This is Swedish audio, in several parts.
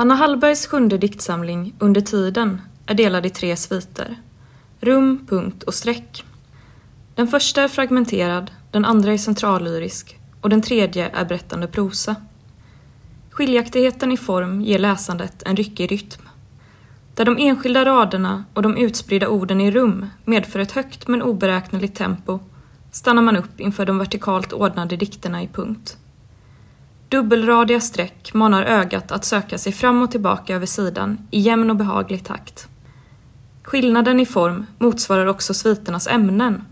Anna Hallbergs sjunde diktsamling Under tiden är delad i tre sviter. Rum, punkt och streck. Den första är fragmenterad, den andra är centrallyrisk och den tredje är berättande prosa. Skiljaktigheten i form ger läsandet en ryckig rytm. Där de enskilda raderna och de utspridda orden i rum medför ett högt men oberäkneligt tempo stannar man upp inför de vertikalt ordnade dikterna i punkt. Dubbelradiga streck manar ögat att söka sig fram och tillbaka över sidan i jämn och behaglig takt. Skillnaden i form motsvarar också sviternas ämnen.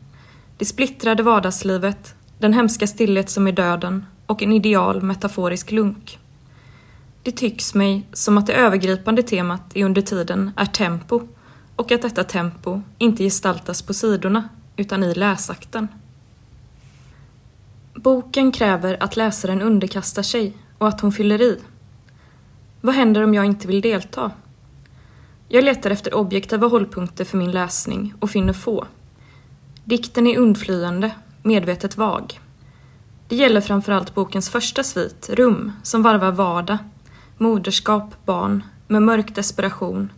Det splittrade vardagslivet, den hemska stillhet som är döden och en ideal metaforisk lunk. Det tycks mig som att det övergripande temat i under tiden är tempo och att detta tempo inte gestaltas på sidorna utan i läsakten. Boken kräver att läsaren underkastar sig och att hon fyller i. Vad händer om jag inte vill delta? Jag letar efter objektiva hållpunkter för min läsning och finner få. Dikten är undflyende, medvetet vag. Det gäller framförallt bokens första svit, Rum, som varvar vardag, moderskap, barn, med mörk desperation.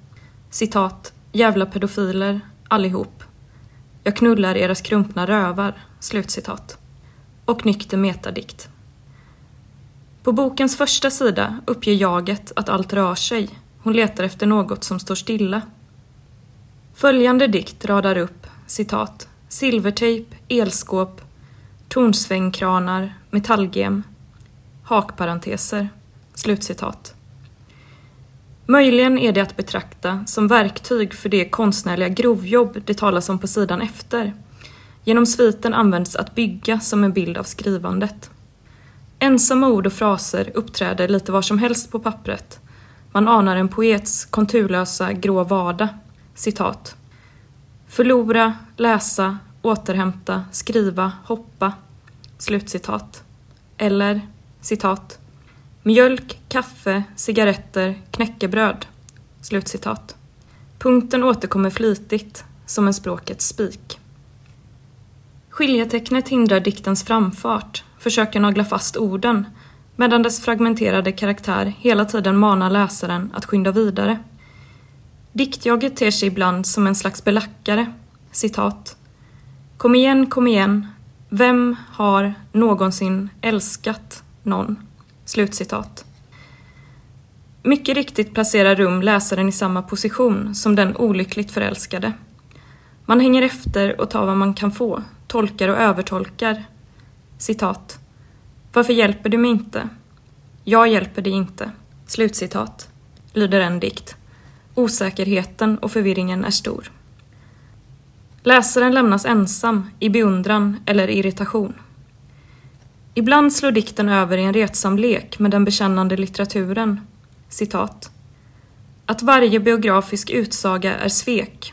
Citat, jävla pedofiler, allihop. Jag knullar era skrumpna rövar. Slutcitat och nykter metadikt. På bokens första sida uppger jaget att allt rör sig. Hon letar efter något som står stilla. Följande dikt radar upp citat silvertejp, elskåp, tornsvängkranar, metallgem, hakparenteser, slutcitat. Möjligen är det att betrakta som verktyg för det konstnärliga grovjobb det talas om på sidan efter Genom sviten används att bygga som en bild av skrivandet. Ensamma ord och fraser uppträder lite var som helst på pappret. Man anar en poets konturlösa grå vardag. Citat. Förlora, läsa, återhämta, skriva, hoppa. Slutcitat. Eller, citat. Mjölk, kaffe, cigaretter, knäckebröd. Slutcitat. Punkten återkommer flitigt, som en språkets spik. Skiljetecknet hindrar diktens framfart, försöker nagla fast orden, medan dess fragmenterade karaktär hela tiden manar läsaren att skynda vidare. Diktjaget ter sig ibland som en slags belackare. Citat. Kom igen, kom igen. Vem har någonsin älskat någon? Slutcitat. Mycket riktigt placerar Rum läsaren i samma position som den olyckligt förälskade. Man hänger efter och tar vad man kan få, tolkar och övertolkar. Citat. Varför hjälper du mig inte? Jag hjälper dig inte. Slutcitat. Lyder en dikt. Osäkerheten och förvirringen är stor. Läsaren lämnas ensam, i beundran eller irritation. Ibland slår dikten över i en retsam lek med den bekännande litteraturen. Citat. Att varje biografisk utsaga är svek.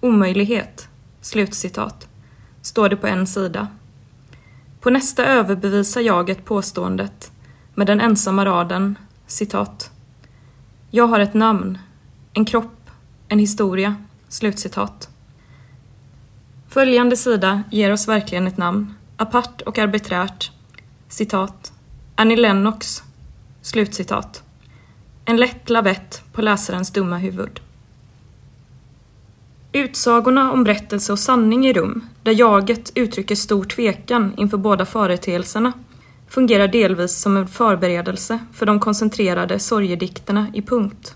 Omöjlighet. Slutcitat står det på en sida. På nästa överbevisar jaget påståendet med den ensamma raden, citat. Jag har ett namn, en kropp, en historia, slutcitat. Följande sida ger oss verkligen ett namn, apart och arbiträrt, citat. Annie Lennox, slutcitat. En lätt lavett på läsarens dumma huvud. Utsagorna om berättelse och sanning i rum, där jaget uttrycker stor tvekan inför båda företeelserna, fungerar delvis som en förberedelse för de koncentrerade sorgedikterna i punkt.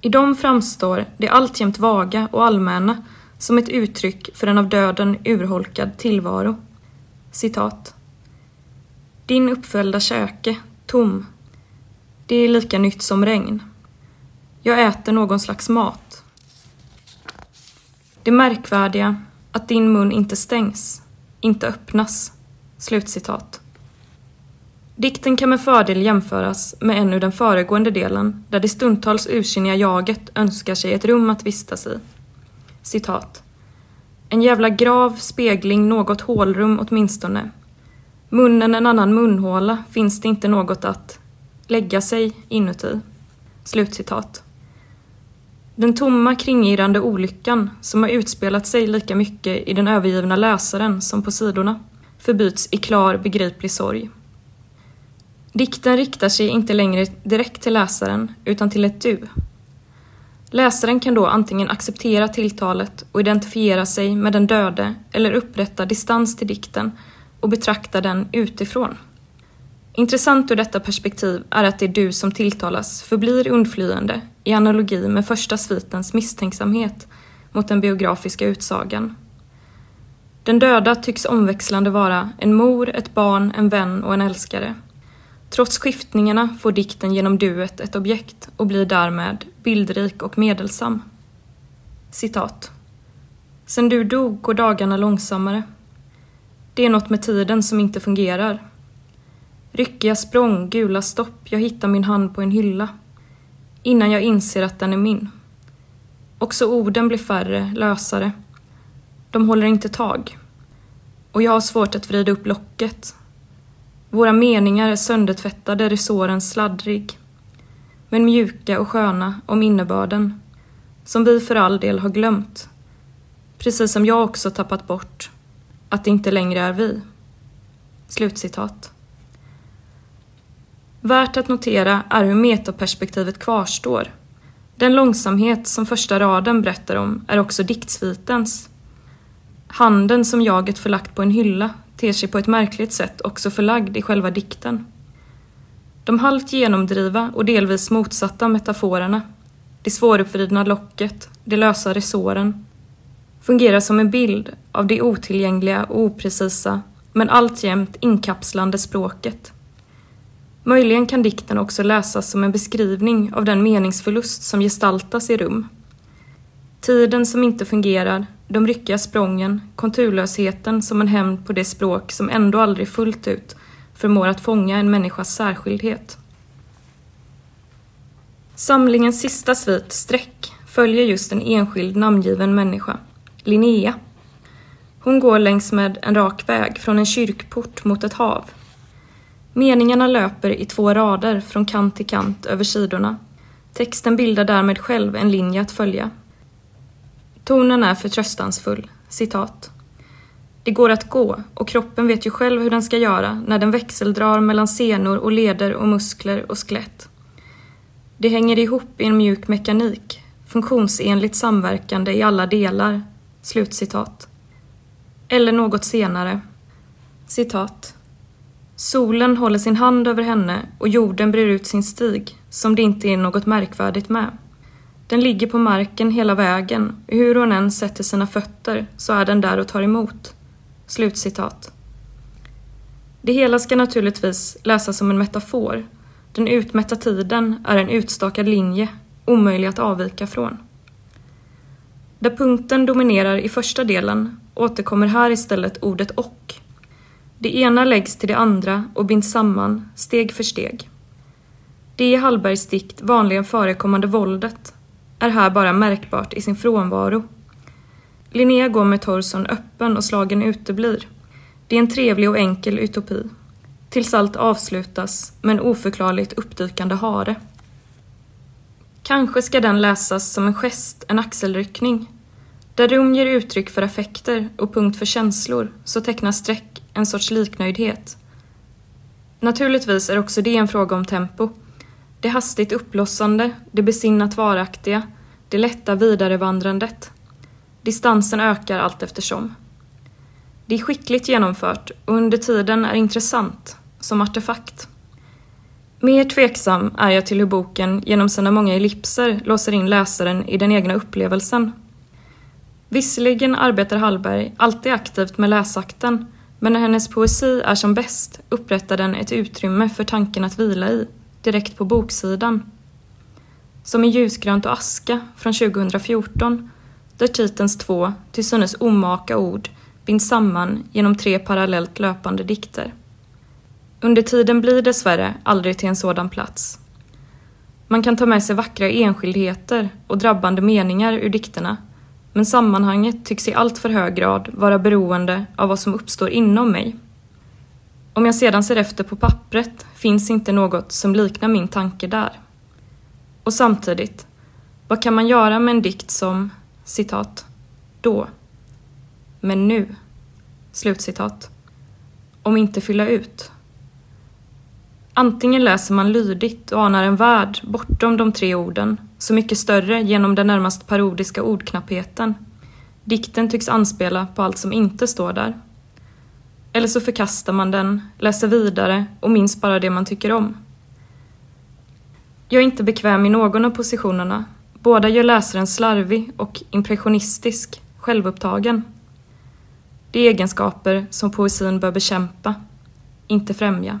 I dem framstår det alltjämt vaga och allmänna som ett uttryck för en av döden urholkad tillvaro. Citat. Din uppföljda käke, tom. Det är lika nytt som regn. Jag äter någon slags mat. Det märkvärdiga, att din mun inte stängs, inte öppnas. Slutcitat. Dikten kan med fördel jämföras med en ur den föregående delen där det stundtals ursinniga jaget önskar sig ett rum att vistas i. Citat. En jävla grav, spegling, något hålrum åtminstone. Munnen en annan munhåla, finns det inte något att lägga sig inuti. Slutcitat. Den tomma kringirrande olyckan som har utspelat sig lika mycket i den övergivna läsaren som på sidorna förbyts i klar begriplig sorg. Dikten riktar sig inte längre direkt till läsaren, utan till ett du. Läsaren kan då antingen acceptera tilltalet och identifiera sig med den döde eller upprätta distans till dikten och betrakta den utifrån. Intressant ur detta perspektiv är att det du som tilltalas förblir undflyende i analogi med första svitens misstänksamhet mot den biografiska utsagan. Den döda tycks omväxlande vara en mor, ett barn, en vän och en älskare. Trots skiftningarna får dikten genom duet ett objekt och blir därmed bildrik och medelsam. Citat. Sen du dog går dagarna långsammare. Det är något med tiden som inte fungerar. Ryckiga språng, gula stopp, jag hittar min hand på en hylla. Innan jag inser att den är min. Också orden blir färre, lösare. De håller inte tag. Och jag har svårt att vrida upp locket. Våra meningar är söndertvättade, resåren sladdrig. Men mjuka och sköna om innebörden. Som vi för all del har glömt. Precis som jag också tappat bort. Att det inte längre är vi. Slutcitat. Värt att notera är hur metaperspektivet kvarstår. Den långsamhet som första raden berättar om är också diktsvitens. Handen som jaget förlagt på en hylla ter sig på ett märkligt sätt också förlagd i själva dikten. De halvt genomdriva och delvis motsatta metaforerna, det svåruppvridna locket, det lösa resåren, fungerar som en bild av det otillgängliga och oprecisa men alltjämt inkapslande språket. Möjligen kan dikten också läsas som en beskrivning av den meningsförlust som gestaltas i rum. Tiden som inte fungerar, de ryckiga sprången, konturlösheten som en hämnd på det språk som ändå aldrig fullt ut förmår att fånga en människas särskildhet. Samlingens sista svit, Streck, följer just en enskild namngiven människa, Linnea. Hon går längs med en rak väg från en kyrkport mot ett hav. Meningarna löper i två rader från kant till kant över sidorna. Texten bildar därmed själv en linje att följa. Tonen är förtröstansfull. Citat. Det går att gå och kroppen vet ju själv hur den ska göra när den växeldrar mellan senor och leder och muskler och skelett. Det hänger ihop i en mjuk mekanik, funktionsenligt samverkande i alla delar. Slutcitat. Eller något senare. Citat. Solen håller sin hand över henne och jorden brer ut sin stig, som det inte är något märkvärdigt med. Den ligger på marken hela vägen, och hur hon än sätter sina fötter så är den där och tar emot. Slutcitat. Det hela ska naturligtvis läsas som en metafor. Den utmätta tiden är en utstakad linje, omöjlig att avvika från. Där punkten dominerar i första delen återkommer här istället ordet och. Det ena läggs till det andra och binds samman, steg för steg. Det i Hallbergs dikt vanligen förekommande våldet är här bara märkbart i sin frånvaro. Linnea går med torson öppen och slagen uteblir. Det är en trevlig och enkel utopi. Tills allt avslutas med en oförklarligt uppdykande hare. Kanske ska den läsas som en gest, en axelryckning. Där rum ger uttryck för affekter och punkt för känslor så tecknas streck en sorts liknöjdhet. Naturligtvis är också det en fråga om tempo. Det hastigt uppblossande, det besinnat varaktiga, det lätta vidarevandrandet. Distansen ökar allt eftersom. Det är skickligt genomfört och under tiden är intressant, som artefakt. Mer tveksam är jag till hur boken genom sina många ellipser låser in läsaren i den egna upplevelsen. Visserligen arbetar Hallberg alltid aktivt med läsakten, men när hennes poesi är som bäst upprättar den ett utrymme för tanken att vila i, direkt på boksidan. Som i Ljusgrönt och aska från 2014, där titelns två, till synes omaka ord binds samman genom tre parallellt löpande dikter. Under tiden blir dessvärre aldrig till en sådan plats. Man kan ta med sig vackra enskildheter och drabbande meningar ur dikterna, men sammanhanget tycks i allt för hög grad vara beroende av vad som uppstår inom mig. Om jag sedan ser efter på pappret finns inte något som liknar min tanke där. Och samtidigt, vad kan man göra med en dikt som, citat, då, men nu, slutcitat, om inte fylla ut? Antingen läser man lydigt och anar en värld bortom de tre orden, så mycket större genom den närmast parodiska ordknappheten. Dikten tycks anspela på allt som inte står där. Eller så förkastar man den, läser vidare och minns bara det man tycker om. Jag är inte bekväm i någon av positionerna. Båda gör läsaren slarvig och impressionistisk, självupptagen. Det är egenskaper som poesin bör bekämpa, inte främja.